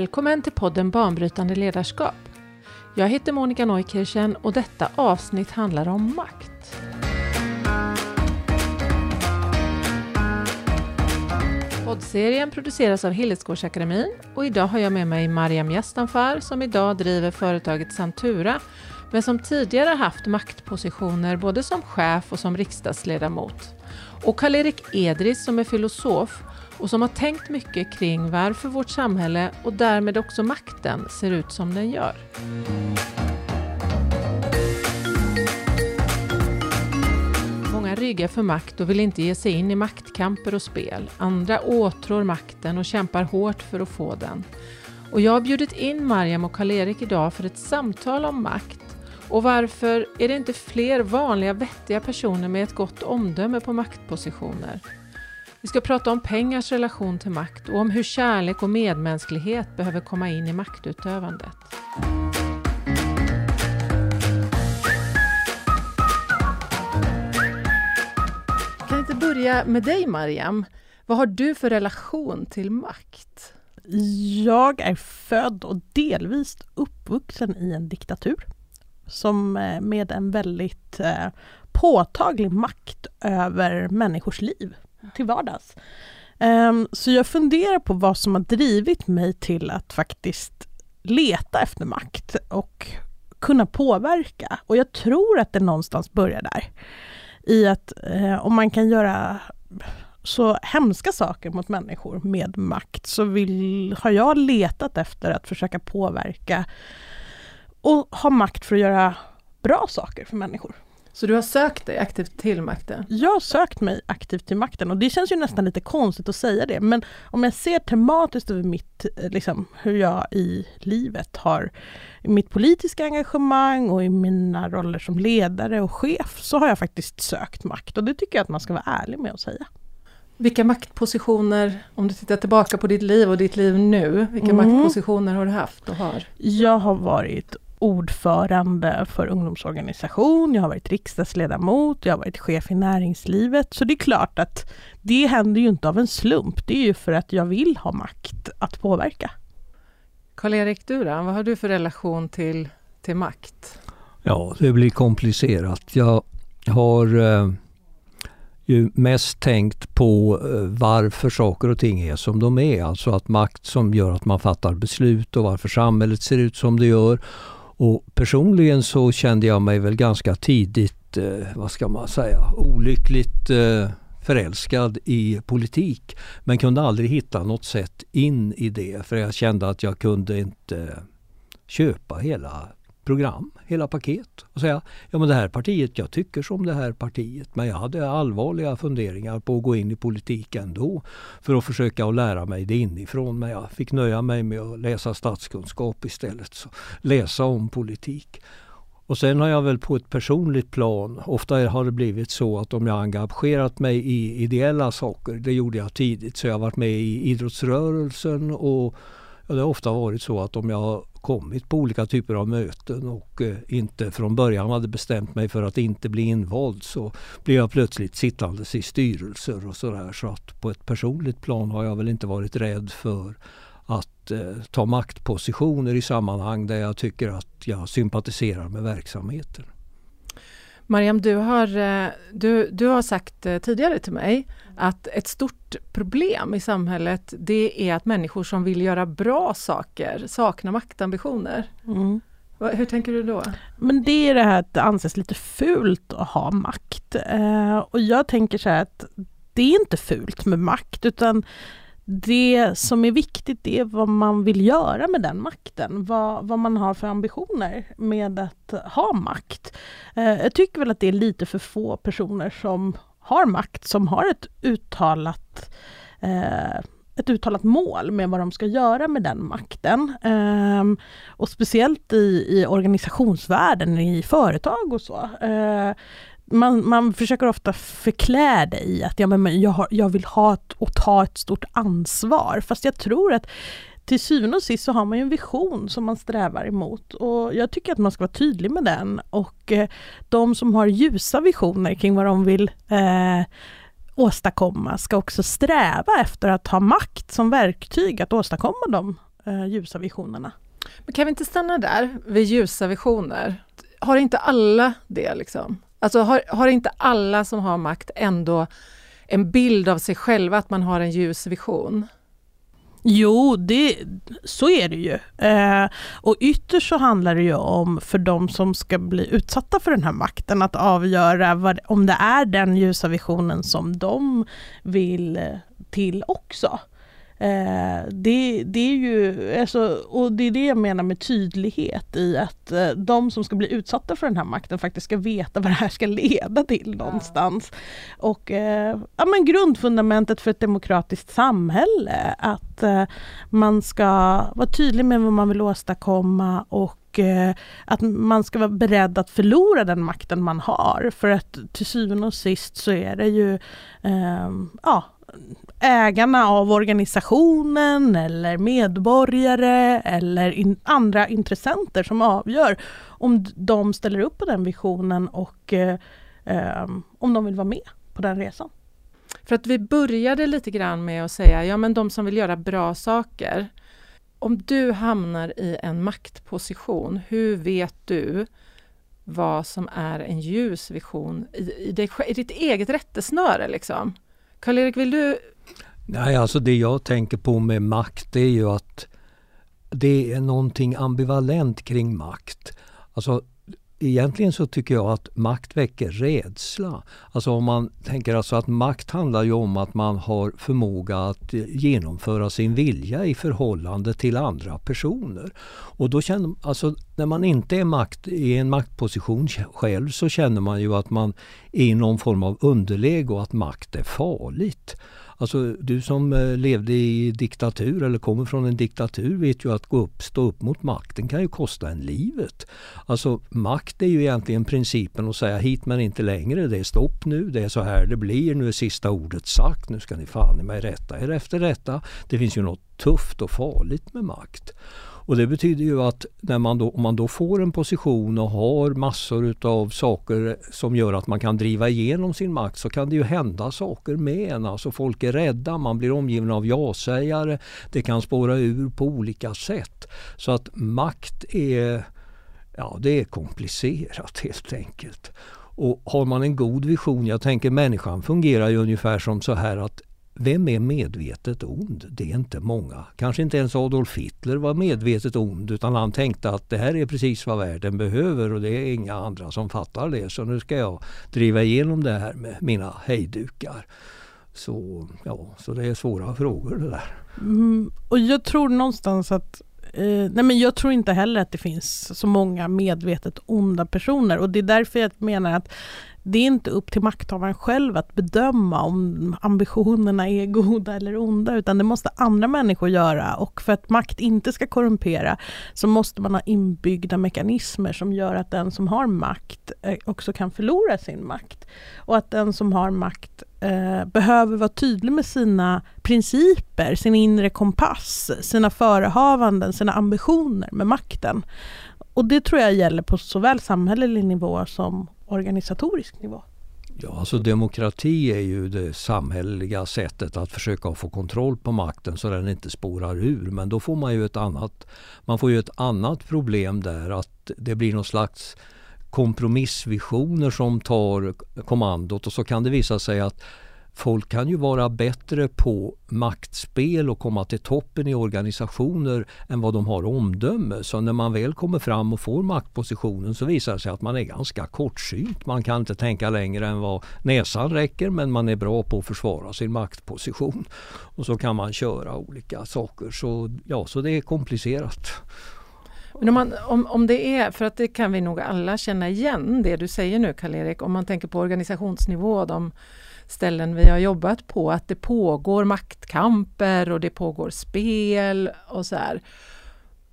Välkommen till podden Banbrytande ledarskap. Jag heter Monica Neukirchen och detta avsnitt handlar om makt. Poddserien produceras av Hillesgårdsakademin och idag har jag med mig Mariam Yastanfar som idag driver företaget Santura men som tidigare haft maktpositioner både som chef och som riksdagsledamot. Och Karl-Erik Edris som är filosof och som har tänkt mycket kring varför vårt samhälle och därmed också makten ser ut som den gör. Många ryggar för makt och vill inte ge sig in i maktkamper och spel. Andra åtrår makten och kämpar hårt för att få den. Och jag har bjudit in Mariam och Karl-Erik idag för ett samtal om makt och varför är det inte fler vanliga vettiga personer med ett gott omdöme på maktpositioner? Vi ska prata om pengars relation till makt och om hur kärlek och medmänsklighet behöver komma in i maktutövandet. Kan inte börja med dig Mariam? Vad har du för relation till makt? Jag är född och delvis uppvuxen i en diktatur som eh, med en väldigt eh, påtaglig makt över människors liv till vardags. Um, så jag funderar på vad som har drivit mig till att faktiskt leta efter makt och kunna påverka. Och jag tror att det någonstans börjar där. I att eh, om man kan göra så hemska saker mot människor med makt så vill, har jag letat efter att försöka påverka och ha makt för att göra bra saker för människor. Så du har sökt dig aktivt till makten? Jag har sökt mig aktivt till makten och det känns ju nästan lite konstigt att säga det men om jag ser tematiskt över mitt, liksom, hur jag i livet har mitt politiska engagemang och i mina roller som ledare och chef så har jag faktiskt sökt makt och det tycker jag att man ska vara ärlig med att säga. Vilka maktpositioner, om du tittar tillbaka på ditt liv och ditt liv nu, vilka mm. maktpositioner har du haft och har? Jag har varit ordförande för ungdomsorganisation, jag har varit riksdagsledamot, jag har varit chef i näringslivet. Så det är klart att det händer ju inte av en slump. Det är ju för att jag vill ha makt att påverka. Karl-Erik, du då? Vad har du för relation till, till makt? Ja, det blir komplicerat. Jag har eh, ju mest tänkt på eh, varför saker och ting är som de är. Alltså att makt som gör att man fattar beslut och varför samhället ser ut som det gör. Och personligen så kände jag mig väl ganska tidigt, eh, vad ska man säga, olyckligt eh, förälskad i politik. Men kunde aldrig hitta något sätt in i det för jag kände att jag kunde inte köpa hela program, hela paket och säga ja men det här partiet, jag tycker som det här partiet men jag hade allvarliga funderingar på att gå in i politik ändå för att försöka att lära mig det inifrån men jag fick nöja mig med att läsa statskunskap istället. Så läsa om politik. Och sen har jag väl på ett personligt plan, ofta har det blivit så att om jag engagerat mig i ideella saker, det gjorde jag tidigt, så jag har varit med i idrottsrörelsen och det har ofta varit så att om jag kommit på olika typer av möten och eh, inte från början hade bestämt mig för att inte bli invald så blev jag plötsligt sittandes i styrelser och sådär. Så att på ett personligt plan har jag väl inte varit rädd för att eh, ta maktpositioner i sammanhang där jag tycker att jag sympatiserar med verksamheten. Mariam, du har, eh, du, du har sagt eh, tidigare till mig att ett stort problem i samhället det är att människor som vill göra bra saker saknar maktambitioner. Mm. Hur tänker du då? Men det är det här att det anses lite fult att ha makt. Eh, och jag tänker så här att det är inte fult med makt utan det som är viktigt är vad man vill göra med den makten, vad, vad man har för ambitioner med att ha makt. Eh, jag tycker väl att det är lite för få personer som har makt, som har ett uttalat eh, ett uttalat mål med vad de ska göra med den makten. Um, och speciellt i, i organisationsvärlden, i företag och så. Uh, man, man försöker ofta förklä det i att ja, men jag, har, jag vill ha ett, och ta ett stort ansvar. Fast jag tror att till syvende och sist så har man en vision som man strävar emot och jag tycker att man ska vara tydlig med den och eh, de som har ljusa visioner kring vad de vill eh, åstadkomma ska också sträva efter att ha makt som verktyg att åstadkomma de eh, ljusa visionerna. Men kan vi inte stanna där vid ljusa visioner? Har inte alla det liksom? Alltså har, har inte alla som har makt ändå en bild av sig själva att man har en ljus vision? Jo, det, så är det ju. Eh, och ytterst så handlar det ju om för de som ska bli utsatta för den här makten att avgöra vad, om det är den ljusa visionen som de vill till också. Eh, det, det, är ju, alltså, och det är det jag menar med tydlighet i att eh, de som ska bli utsatta för den här makten faktiskt ska veta vad det här ska leda till någonstans. Och eh, ja, men grundfundamentet för ett demokratiskt samhälle, att eh, man ska vara tydlig med vad man vill åstadkomma och eh, att man ska vara beredd att förlora den makten man har. För att till syvende och sist så är det ju eh, ja, ägarna av organisationen eller medborgare eller in, andra intressenter som avgör om de ställer upp på den visionen och eh, eh, om de vill vara med på den resan. För att vi började lite grann med att säga, ja men de som vill göra bra saker. Om du hamnar i en maktposition, hur vet du vad som är en ljus vision i, i, dig, i ditt eget rättesnöre? Liksom? Karl-Erik, vill du? Nej, alltså det jag tänker på med makt det är ju att det är någonting ambivalent kring makt. Alltså egentligen så tycker jag att makt väcker rädsla. Alltså om man tänker alltså att makt handlar ju om att man har förmåga att genomföra sin vilja i förhållande till andra personer. Och då känner, alltså när man inte är makt, i en maktposition själv så känner man ju att man är i någon form av underläge och att makt är farligt. Alltså du som eh, levde i diktatur eller kommer från en diktatur vet ju att gå upp, stå upp mot makten kan ju kosta en livet. Alltså makt är ju egentligen principen att säga hit men inte längre, det är stopp nu, det är så här det blir, nu är sista ordet sagt, nu ska ni fan i mig rätta er efter detta. Det finns ju något tufft och farligt med makt. Och det betyder ju att när man då, om man då får en position och har massor utav saker som gör att man kan driva igenom sin makt så kan det ju hända saker med en. Alltså folk är rädda, man blir omgiven av ja-sägare. Det kan spåra ur på olika sätt. Så att makt är, ja det är komplicerat helt enkelt. Och har man en god vision, jag tänker människan fungerar ju ungefär som så här att vem är medvetet ond? Det är inte många. Kanske inte ens Adolf Hitler var medvetet ond utan han tänkte att det här är precis vad världen behöver och det är inga andra som fattar det. Så nu ska jag driva igenom det här med mina hejdukar. Så, ja, så det är svåra frågor det där. Mm, och jag tror någonstans att eh, nej men jag tror inte heller att det finns så många medvetet onda personer och det är därför jag menar att det är inte upp till makthavaren själv att bedöma om ambitionerna är goda eller onda, utan det måste andra människor göra. Och för att makt inte ska korrumpera så måste man ha inbyggda mekanismer som gör att den som har makt eh, också kan förlora sin makt. Och att den som har makt eh, behöver vara tydlig med sina principer, sin inre kompass, sina förehavanden, sina ambitioner med makten. Och det tror jag gäller på såväl samhällelig nivå som organisatorisk nivå? Ja, alltså demokrati är ju det samhälleliga sättet att försöka få kontroll på makten så den inte spårar ur. Men då får man ju ett annat, man får ju ett annat problem där att det blir någon slags kompromissvisioner som tar kommandot och så kan det visa sig att folk kan ju vara bättre på maktspel och komma till toppen i organisationer än vad de har omdöme. Så när man väl kommer fram och får maktpositionen så visar det sig att man är ganska kortsynt. Man kan inte tänka längre än vad näsan räcker men man är bra på att försvara sin maktposition. Och så kan man köra olika saker. Så, ja, så det är komplicerat. Men om, man, om, om det är, för att det kan vi nog alla känna igen det du säger nu Karl-Erik, om man tänker på organisationsnivå, de ställen vi har jobbat på, att det pågår maktkamper och det pågår spel och så här.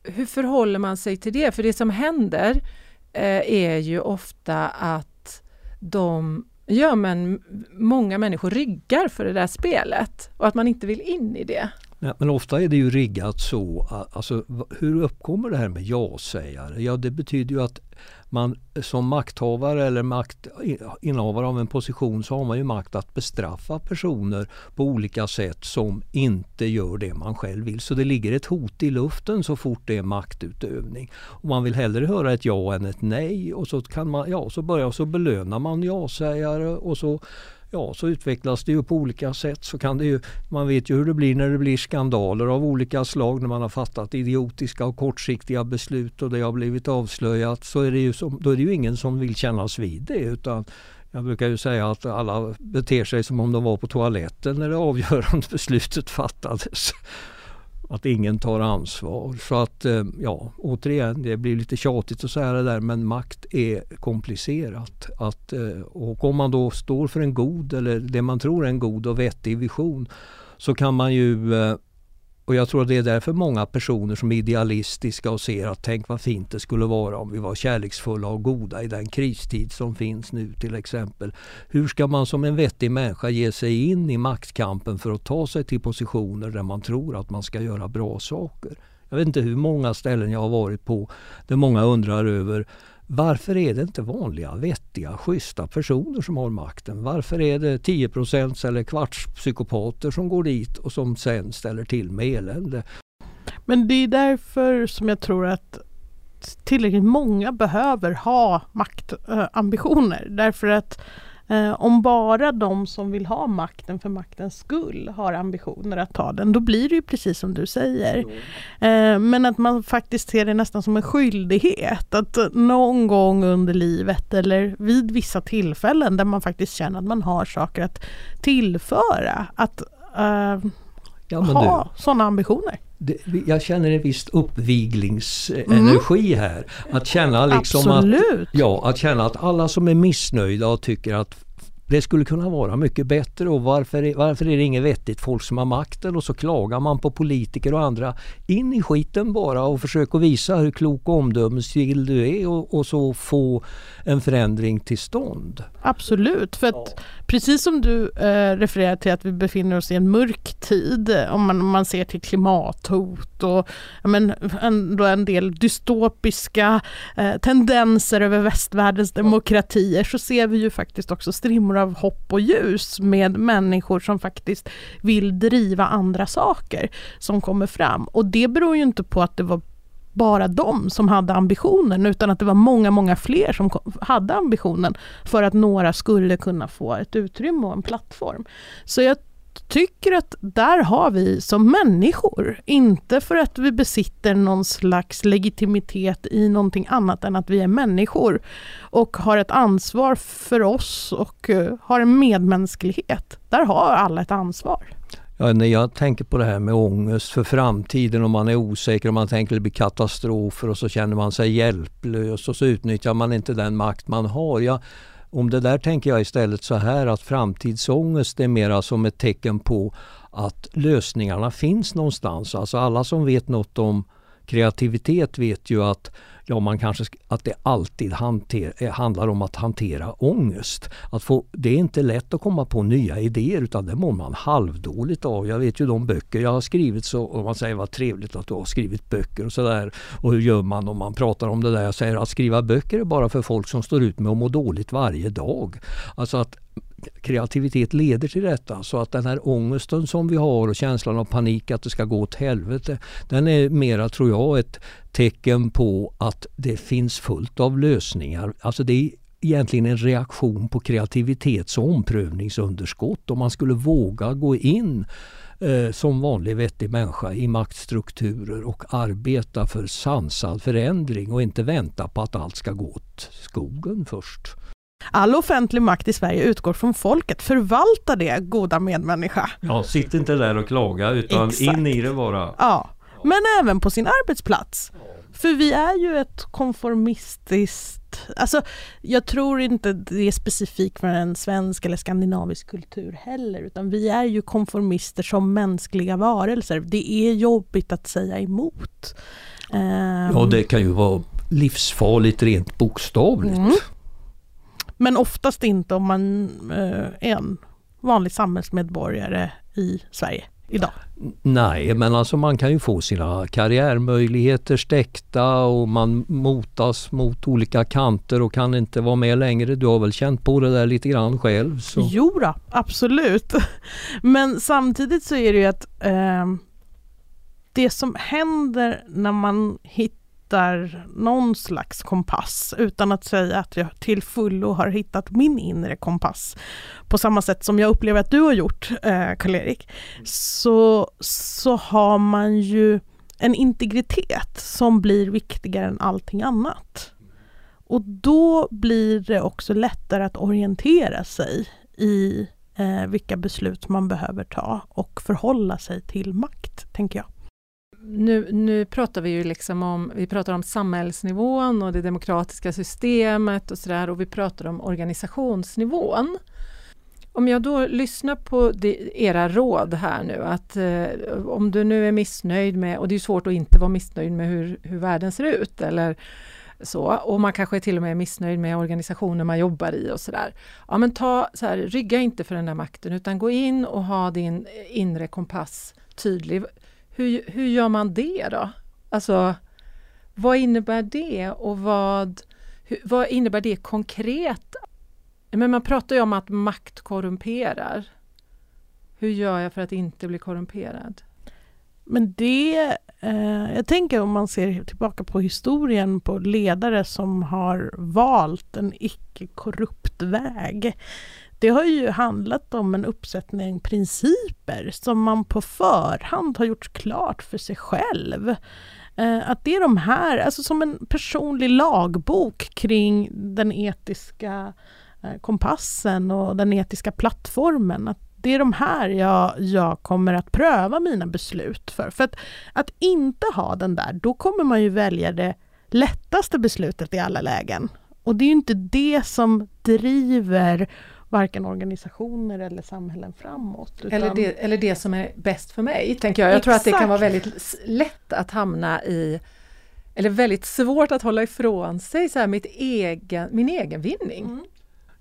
Hur förhåller man sig till det? För det som händer eh, är ju ofta att de Ja men många människor ryggar för det där spelet och att man inte vill in i det. Ja, men ofta är det ju riggat så, alltså hur uppkommer det här med ja-sägare? Ja det betyder ju att man som makthavare eller makt, innehavare av en position så har man ju makt att bestraffa personer på olika sätt som inte gör det man själv vill. Så det ligger ett hot i luften så fort det är maktutövning. Och man vill hellre höra ett ja än ett nej och så kan man, ja så börjar så belönar man ja-sägare och så ja, så utvecklas det ju på olika sätt. Så kan det ju, man vet ju hur det blir när det blir skandaler av olika slag när man har fattat idiotiska och kortsiktiga beslut och det har blivit avslöjat. Så är det ju, som, då är det ju ingen som vill kännas vid det utan jag brukar ju säga att alla beter sig som om de var på toaletten när det avgörande beslutet fattades att ingen tar ansvar. Så att eh, ja, återigen, det blir lite tjatigt att säga det där men makt är komplicerat. Att, eh, och om man då står för en god eller det man tror är en god och vettig vision så kan man ju eh, och jag tror att det är därför många personer som är idealistiska och ser att tänk vad fint det skulle vara om vi var kärleksfulla och goda i den kristid som finns nu till exempel. Hur ska man som en vettig människa ge sig in i maktkampen för att ta sig till positioner där man tror att man ska göra bra saker? Jag vet inte hur många ställen jag har varit på där många undrar över varför är det inte vanliga, vettiga, schyssta personer som har makten? Varför är det 10% eller kvartspsykopater som går dit och som sen ställer till med elände? Men det är därför som jag tror att tillräckligt många behöver ha maktambitioner. Därför att Eh, om bara de som vill ha makten för maktens skull har ambitioner att ta den, då blir det ju precis som du säger. Eh, men att man faktiskt ser det nästan som en skyldighet att någon gång under livet eller vid vissa tillfällen där man faktiskt känner att man har saker att tillföra, att uh, ja, ha sådana ambitioner. Det, jag känner en viss uppviglingsenergi mm. här. Att känna liksom Absolut. att, ja, att känna att alla som är missnöjda och tycker att det skulle kunna vara mycket bättre och varför, varför är det inget vettigt folk som har makten och så klagar man på politiker och andra. In i skiten bara och försök att visa hur klok och omdömesgill du är och, och, så få en förändring till stånd. Absolut, för att ja. precis som du eh, refererar till att vi befinner oss i en mörk tid om man, om man ser till klimathot och men, ändå en del dystopiska eh, tendenser över västvärldens demokratier så ser vi ju faktiskt också strimmor av hopp och ljus med människor som faktiskt vill driva andra saker som kommer fram. Och det beror ju inte på att det var bara de som hade ambitionen utan att det var många, många fler som hade ambitionen för att några skulle kunna få ett utrymme och en plattform. Så jag tycker att där har vi som människor, inte för att vi besitter någon slags legitimitet i någonting annat än att vi är människor och har ett ansvar för oss och eh, har en medmänsklighet. Där har alla ett ansvar. Ja, när jag tänker på det här med ångest för framtiden och man är osäker och man tänker att det blir katastrofer och så känner man sig hjälplös och så utnyttjar man inte den makt man har. Jag, om det där tänker jag istället så här att framtidsångest är mera som ett tecken på att lösningarna finns någonstans. Alltså alla som vet något om kreativitet vet ju att ja, man kanske, att det alltid hanter, eh, handlar om att hantera ångest. Att få, det är inte lätt att komma på nya idéer utan det mår man halvdåligt av. Jag vet ju de böcker jag har skrivit så, och man säger vad trevligt att du har skrivit böcker och sådär. Och hur gör man om man pratar om det där? Jag säger att skriva böcker är bara för folk som står ut med att må dåligt varje dag. Alltså att kreativitet leder till detta. Så att den här ångesten som vi har och känslan av panik att det ska gå åt helvete. Den är mera, tror jag, ett tecken på att det finns fullt av lösningar. Alltså det är egentligen en reaktion på kreativitets och omprövningsunderskott. Om man skulle våga gå in eh, som vanlig vettig människa i maktstrukturer och arbeta för sansad förändring och inte vänta på att allt ska gå åt skogen först. All offentlig makt i Sverige utgår från folket. Förvalta det, goda medmänniska. Ja, sitt inte där och klaga utan Exakt. in i det bara. Ja, men även på sin arbetsplats. För vi är ju ett konformistiskt... Alltså, jag tror inte det är specifikt för en svensk eller skandinavisk kultur heller, utan vi är ju konformister som mänskliga varelser. Det är jobbigt att säga emot. Ja, det kan ju vara livsfarligt rent bokstavligt. Mm. Men oftast inte om man eh, är en vanlig samhällsmedborgare i Sverige idag? Nej, men alltså man kan ju få sina karriärmöjligheter stäckta och man motas mot olika kanter och kan inte vara med längre. Du har väl känt på det där lite grann själv? Så. Jo då, absolut. Men samtidigt så är det ju att eh, det som händer när man hittar någon slags kompass utan att säga att jag till fullo har hittat min inre kompass på samma sätt som jag upplever att du har gjort eh, Karl-Erik så, så har man ju en integritet som blir viktigare än allting annat. Och då blir det också lättare att orientera sig i eh, vilka beslut man behöver ta och förhålla sig till makt, tänker jag nu, nu pratar vi ju liksom om, vi pratar om samhällsnivån och det demokratiska systemet och sådär och vi pratar om organisationsnivån. Om jag då lyssnar på de, era råd här nu att eh, om du nu är missnöjd med, och det är svårt att inte vara missnöjd med hur, hur världen ser ut eller så, och man kanske till och med är missnöjd med organisationen man jobbar i och sådär. Ja men ta så här, rygga inte för den där makten utan gå in och ha din inre kompass tydlig. Hur, hur gör man det då? Alltså, vad innebär det och vad, hur, vad innebär det konkret? Men man pratar ju om att makt korrumperar. Hur gör jag för att inte bli korrumperad? Men det, eh, jag tänker om man ser tillbaka på historien på ledare som har valt en icke-korrupt väg det har ju handlat om en uppsättning principer som man på förhand har gjort klart för sig själv. Eh, att det är de här, alltså som en personlig lagbok kring den etiska eh, kompassen och den etiska plattformen. Att det är de här jag, jag kommer att pröva mina beslut för. För att, att inte ha den där, då kommer man ju välja det lättaste beslutet i alla lägen. Och det är ju inte det som driver varken organisationer eller samhällen framåt. Utan... Eller, det, eller det som är bäst för mig, tänker jag. Jag Exakt. tror att det kan vara väldigt lätt att hamna i eller väldigt svårt att hålla ifrån sig så här, mitt egen, min egen vinning. Mm.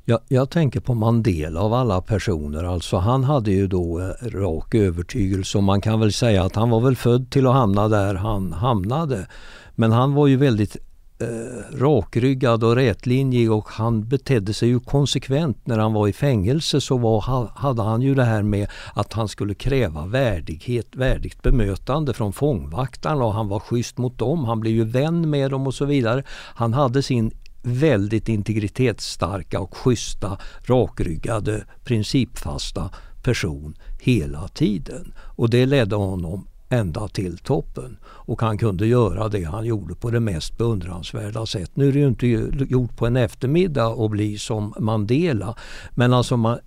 Jag, jag, tänker på Mandela av alla personer. Alltså han hade ju då eh, rak övertygelse och man kan väl säga att han var väl född till att hamna där han hamnade. Men han var ju väldigt eh, rakryggad och rätlinjig och han betedde sig ju konsekvent. När han var i fängelse så var, hade han ju det här med att han skulle kräva värdighet, värdigt bemötande från fångvaktarna och han var schysst mot dem. Han blev ju vän med dem och så vidare. Han hade sin väldigt integritetsstarka och schyssta, rakryggade, principfasta person hela tiden. Och det ledde honom ända till toppen. Och han kunde göra det han gjorde på det mest beundransvärda sätt. Nu är det ju inte gjort på en eftermiddag att bli som Mandela. Men alltså man,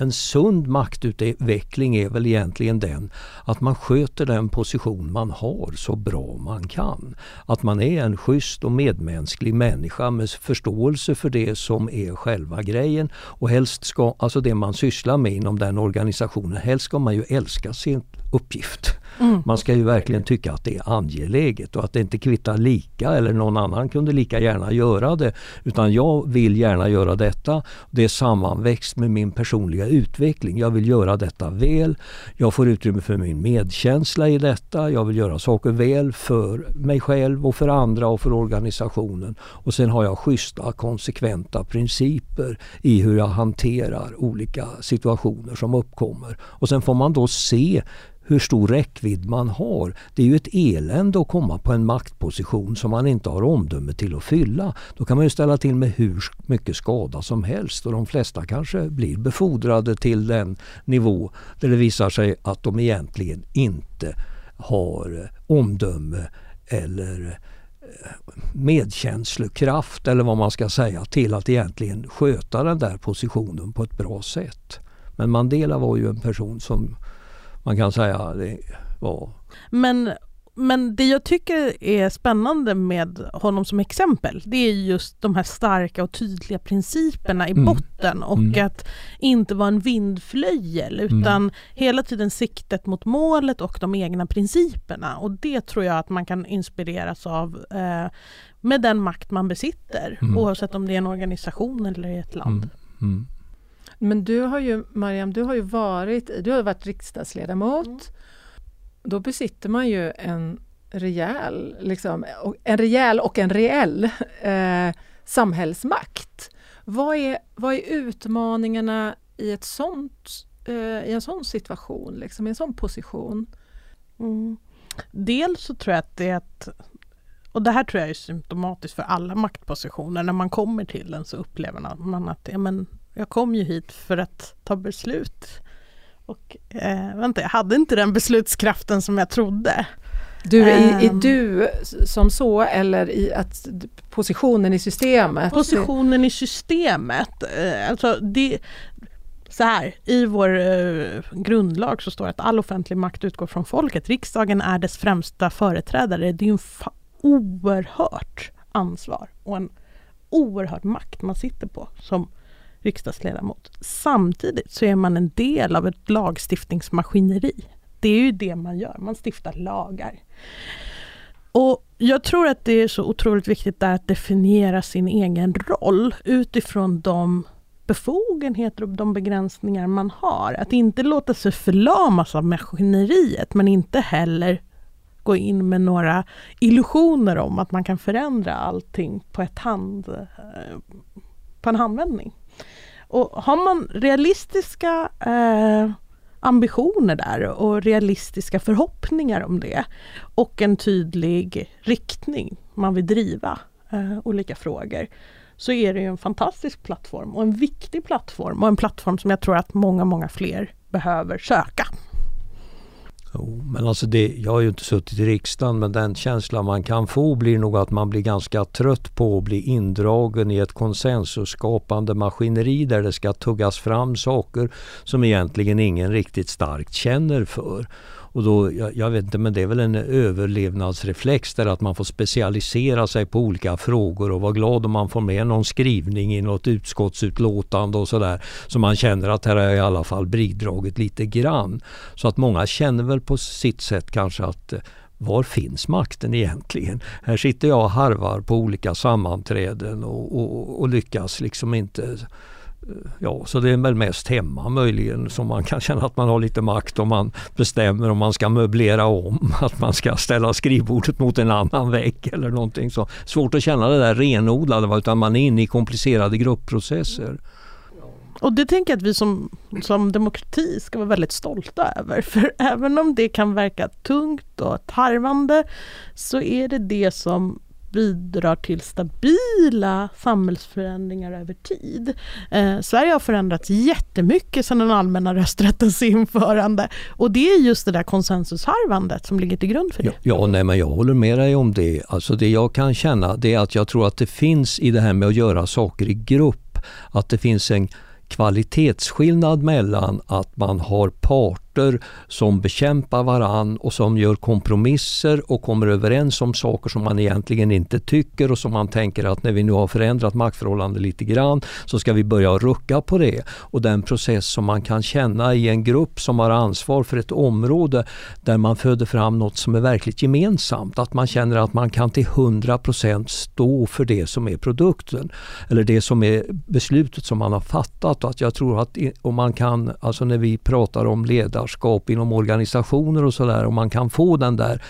en sund maktutveckling är väl egentligen den att man sköter den position man har så bra man kan. Att man är en schysst och medmänsklig människa med förståelse för det som är själva grejen. Och helst ska, alltså det man sysslar med inom den organisationen, helst ska man ju älska sin uppgift. Mm. Man ska ju verkligen tycka att det är angeläget och att det inte kvittar lika eller någon annan kunde lika gärna göra det. Utan jag vill gärna göra detta. Det är sammanväxt med min personliga utveckling. Jag vill göra detta väl. Jag får utrymme för min medkänsla i detta. Jag vill göra saker väl för mig själv och för andra och för organisationen. Och sen har jag schyssta konsekventa principer i hur jag hanterar olika situationer som uppkommer. Och sen får man då se hur stor räckvidd man har. Det är ju ett elände att komma på en maktposition som man inte har omdöme till att fylla. Då kan man ju ställa till med hur mycket skada som helst och de flesta kanske blir befordrade till den nivå där det visar sig att de egentligen inte har eh, omdöme eller eh, medkänslokraft eller vad man ska säga till att egentligen sköta den där positionen på ett bra sätt. Men Mandela var ju en person som man kan säga det var. Men, men det jag tycker är spännande med honom som exempel, det är just de här starka och tydliga principerna i mm. botten och mm. att inte vara en vindflöjel mm. utan mm. hela tiden siktet mot målet och de egna principerna. Och det tror jag att man kan inspireras av eh, med den makt man besitter, mm. oavsett om det är en organisation eller ett land. Men du har ju, Mariam, du har ju varit, du har varit riksdagsledamot. Mm. Då besitter man ju en rejäl, liksom, en rejäl och en reell eh, samhällsmakt. Vad är, vad är utmaningarna i, ett sånt, eh, i en sån situation, liksom, i en sån position? Mm. Dels så tror jag att det är ett och det här tror jag är symptomatiskt för alla maktpositioner. När man kommer till den så upplever man att ja, men jag kom ju hit för att ta beslut. Och eh, vänta, jag hade inte den beslutskraften som jag trodde. Du, är, är, ehm. du som så eller i att positionen i systemet? Positionen i systemet. Eh, alltså det, så här, i vår eh, grundlag så står det att all offentlig makt utgår från folket. Riksdagen är dess främsta företrädare. Det är en oerhört ansvar och en oerhörd makt man sitter på som riksdagsledamot. Samtidigt så är man en del av ett lagstiftningsmaskineri. Det är ju det man gör, man stiftar lagar. Och jag tror att det är så otroligt viktigt att definiera sin egen roll utifrån de befogenheter och de begränsningar man har. Att inte låta sig förlamas av maskineriet men inte heller gå in med några illusioner om att man kan förändra allting på, ett hand, eh, på en handvändning. Och har man realistiska eh, ambitioner där och realistiska förhoppningar om det och en tydlig riktning man vill driva eh, olika frågor så är det en fantastisk plattform och en viktig plattform och en plattform som jag tror att många, många fler behöver söka. Jo, men alltså det, jag har ju inte suttit i riksdagen men den känslan man kan få blir nog att man blir ganska trött på att bli indragen i ett konsensusskapande maskineri där det ska tuggas fram saker som egentligen ingen riktigt starkt känner för. Och då, jag, jag, vet inte, men det är väl en överlevnadsreflex där att man får specialisera sig på olika frågor och vara glad om man får med någon skrivning i något utskottsutlåtande och sådär. Så man känner att här har jag i alla fall bidragit lite grann. Så att många känner väl på sitt sätt kanske att eh, var finns makten egentligen? Här sitter jag och harvar på olika sammanträden och, och, och lyckas liksom inte Ja, så det är väl mest hemma möjligen som man kan känna att man har lite makt om man bestämmer om man ska möblera om, att man ska ställa skrivbordet mot en annan vägg eller någonting så. Svårt att känna det där renodlade utan man är inne i komplicerade gruppprocesser. Och det tänker jag att vi som, som demokrati ska vara väldigt stolta över. För även om det kan verka tungt och tarvande så är det det som bidrar till stabila samhällsförändringar över tid. Eh, Sverige har förändrats jättemycket sedan den allmänna rösträttens införande och det är just det där konsensusharvandet som ligger till grund för det. Ja, ja nej, men jag håller med dig om det. Alltså det jag kan känna det är att jag tror att det finns i det här med att göra saker i grupp, att det finns en kvalitetsskillnad mellan att man har parter som bekämpar varann och som gör kompromisser och kommer överens om saker som man egentligen inte tycker och som man tänker att när vi nu har förändrat maktförhållanden lite grann så ska vi börja rucka på det. Och den process som man kan känna i en grupp som har ansvar för ett område där man föder fram något som är verkligt gemensamt. Att man känner att man kan till 100% stå för det som är produkten eller det som är beslutet som man har fattat och Att jag tror att om man kan, alltså när vi pratar om ledarskap inom organisationer och sådär, om man kan få den där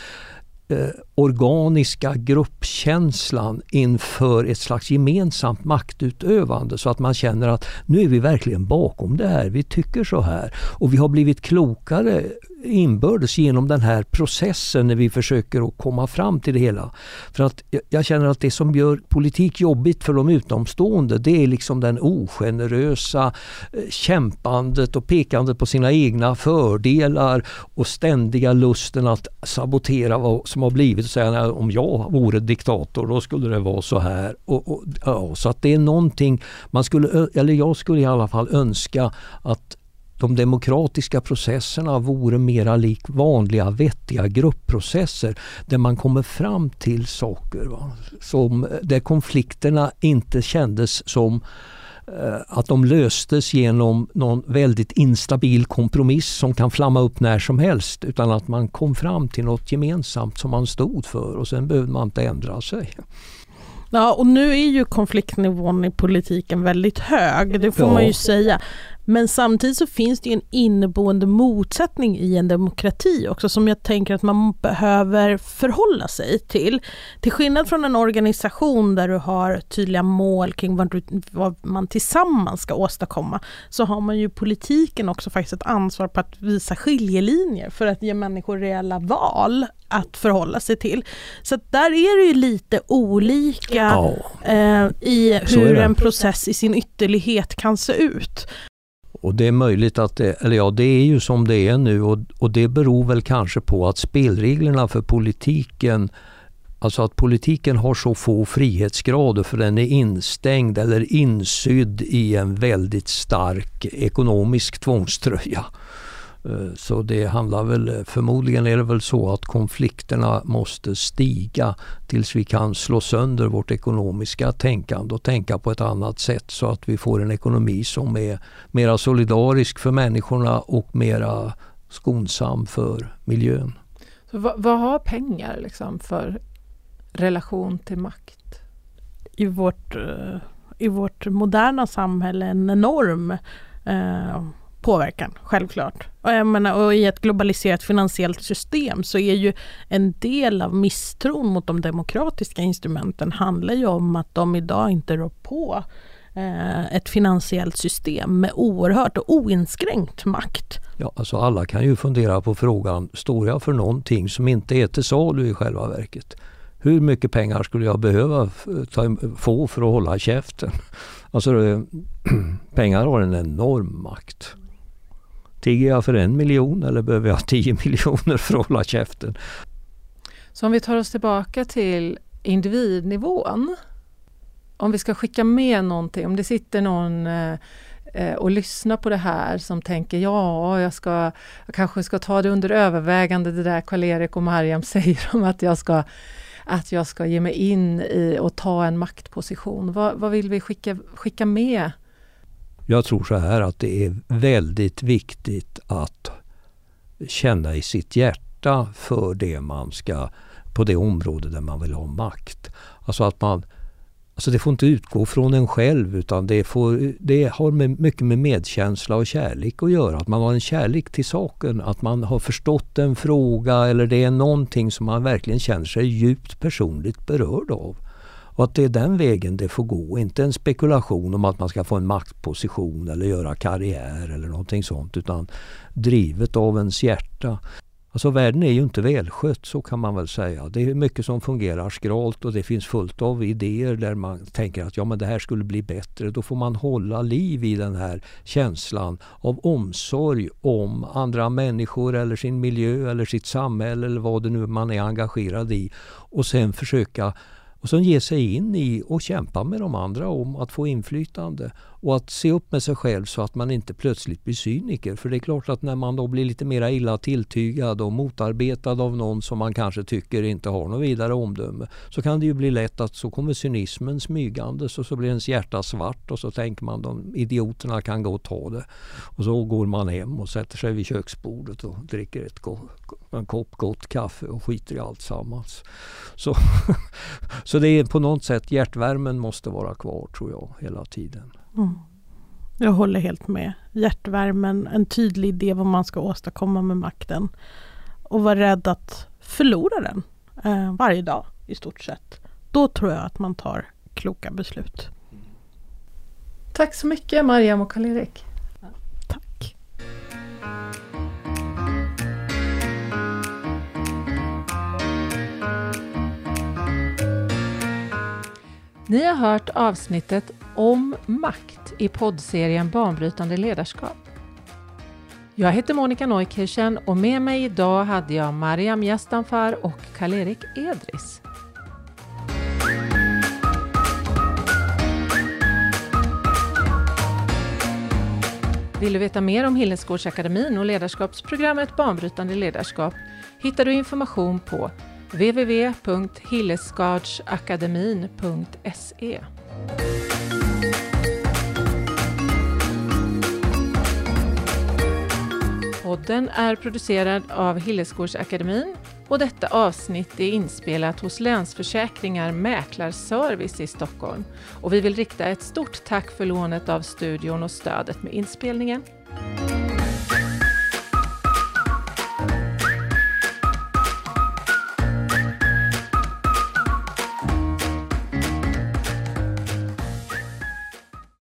eh, organiska gruppkänslan inför ett slags gemensamt maktutövande så att man känner att nu är vi verkligen bakom det här, vi tycker så här och vi har blivit klokare inbördes genom den här processen när vi försöker att komma fram till det hela. För att jag känner att det som gör politik jobbigt för de utomstående det är liksom den ogenerösa eh, kämpandet och pekandet på sina egna fördelar och ständiga lusten att sabotera vad som har blivit och säga om jag vore diktator då skulle det vara så här. Och, och, ja, så att det är någonting man skulle, eller jag skulle i alla fall önska att de demokratiska processerna vore mera lik vanliga vettiga gruppprocesser där man kommer fram till saker. Va? Som, där konflikterna inte kändes som eh, att de löstes genom någon väldigt instabil kompromiss som kan flamma upp när som helst utan att man kom fram till något gemensamt som man stod för och sen behövde man inte ändra sig. Ja, och nu är ju konfliktnivån i politiken väldigt hög, det får Ja. man ju säga. Men samtidigt så finns det ju en inneboende motsättning i en demokrati också som jag tänker att man behöver förhålla sig till. Till skillnad från en organisation där du har tydliga mål kring vad, du, vad man tillsammans ska åstadkomma så har man ju politiken också faktiskt ett ansvar på att visa skiljelinjer för att ge människor reella val att förhålla sig till. Så där är det ju lite olika Ja. eh, i hur en process i sin ytterlighet kan se ut. Och det är möjligt att det, eller ja det är ju som det är nu och, och det beror väl kanske på att spelreglerna för politiken Alltså att politiken har så få frihetsgrader för den är instängd eller insydd i en väldigt stark ekonomisk tvångströja. Eh, Så det handlar väl, förmodligen är det väl så att konflikterna måste stiga tills vi kan slå sönder vårt ekonomiska tänkande och tänka på ett annat sätt så att vi får en ekonomi som är mera solidarisk för människorna och mera skonsam för miljön. Så vad, vad har pengar liksom för relation till makt? I vårt, eh, i vårt moderna samhälle en enorm eh, påverkan, självklart. Och, jag menar, och i ett globaliserat finansiellt system så är ju en del av misstron mot de demokratiska instrumenten handlar ju om att de idag inte rår på eh, ett finansiellt system med oerhört och oinskränkt makt. Ja, alltså alla kan ju fundera på frågan, står jag för någonting som inte är till salu i själva verket? Hur mycket pengar skulle jag behöva ta, få för att hålla käften? Alltså pengar har en enorm makt. Tigger jag för en miljon eller behöver jag tio miljoner för att hålla käften? Så om vi tar oss tillbaka till individnivån. Om vi ska skicka med någonting, om det sitter någon eh, eh och lyssnar på det här som tänker ja, jag, ska, jag kanske ska ta det under övervägande det där Karl-Erik och Mariam säger om att jag ska att jag ska ge mig in i och ta en maktposition. Vad, vad vill vi skicka, skicka med? Jag tror så här att det är väldigt viktigt att känna i sitt hjärta för det man ska, på det område där man vill ha makt. Alltså att man Alltså det får inte utgå från en själv utan det, får, det har med, mycket med medkänsla och kärlek att göra. Att man har en kärlek till saken, att man har förstått en fråga eller det är någonting som man verkligen känner sig djupt personligt berörd av. Och att det är den vägen det får gå, inte en spekulation om att man ska få en maktposition eller göra karriär eller någonting sånt utan drivet av ens hjärta. Alltså världen är ju inte välskött så kan man väl säga. Det är mycket som fungerar skralt och det finns fullt av idéer där man tänker att ja men det här skulle bli bättre. Då får man hålla liv i den här känslan av omsorg om andra människor eller sin miljö eller sitt samhälle eller vad det nu man är engagerad i. Och sen försöka och sen ge sig in i och kämpa med de andra om att få inflytande. Och att se upp med sig själv så att man inte plötsligt blir cyniker. För det är klart att när man då blir lite mera illa tilltygad och motarbetad av någon som man kanske tycker inte har något vidare omdöme. Så kan det ju bli lätt att så kommer cynismen smygandes och så blir ens hjärta svart och så tänker man de idioterna kan gå och ta det. Och så går man hem och sätter sig vid köksbordet och dricker ett en kopp gott kaffe och skiter i allt sammans. Så, så det är på något sätt hjärtvärmen måste vara kvar tror jag hela tiden. Mm. Jag håller helt med. Hjärtvärmen, en tydlig idé vad man ska åstadkomma med makten. Och vara rädd att förlora den eh, varje dag i stort sett. Då tror jag att man tar kloka beslut. Tack så mycket Mariam och Karl-Erik. Tack. Ni har hört avsnittet om makt i poddserien Banbrytande ledarskap. Jag heter Monica Neukirchen och med mig idag hade jag Mariam Yastanfar och Karl-Erik Edris. Vill du veta mer om Hillesgårdsakademin och ledarskapsprogrammet Banbrytande ledarskap hittar du information på www.hillesgardsakademin.se. Podden är producerad av Hillesgårdsakademin Och detta avsnitt är inspelat hos Länsförsäkringar Mäklarservice i Stockholm. Och vi vill rikta ett stort tack för lånet av studion och stödet med inspelningen.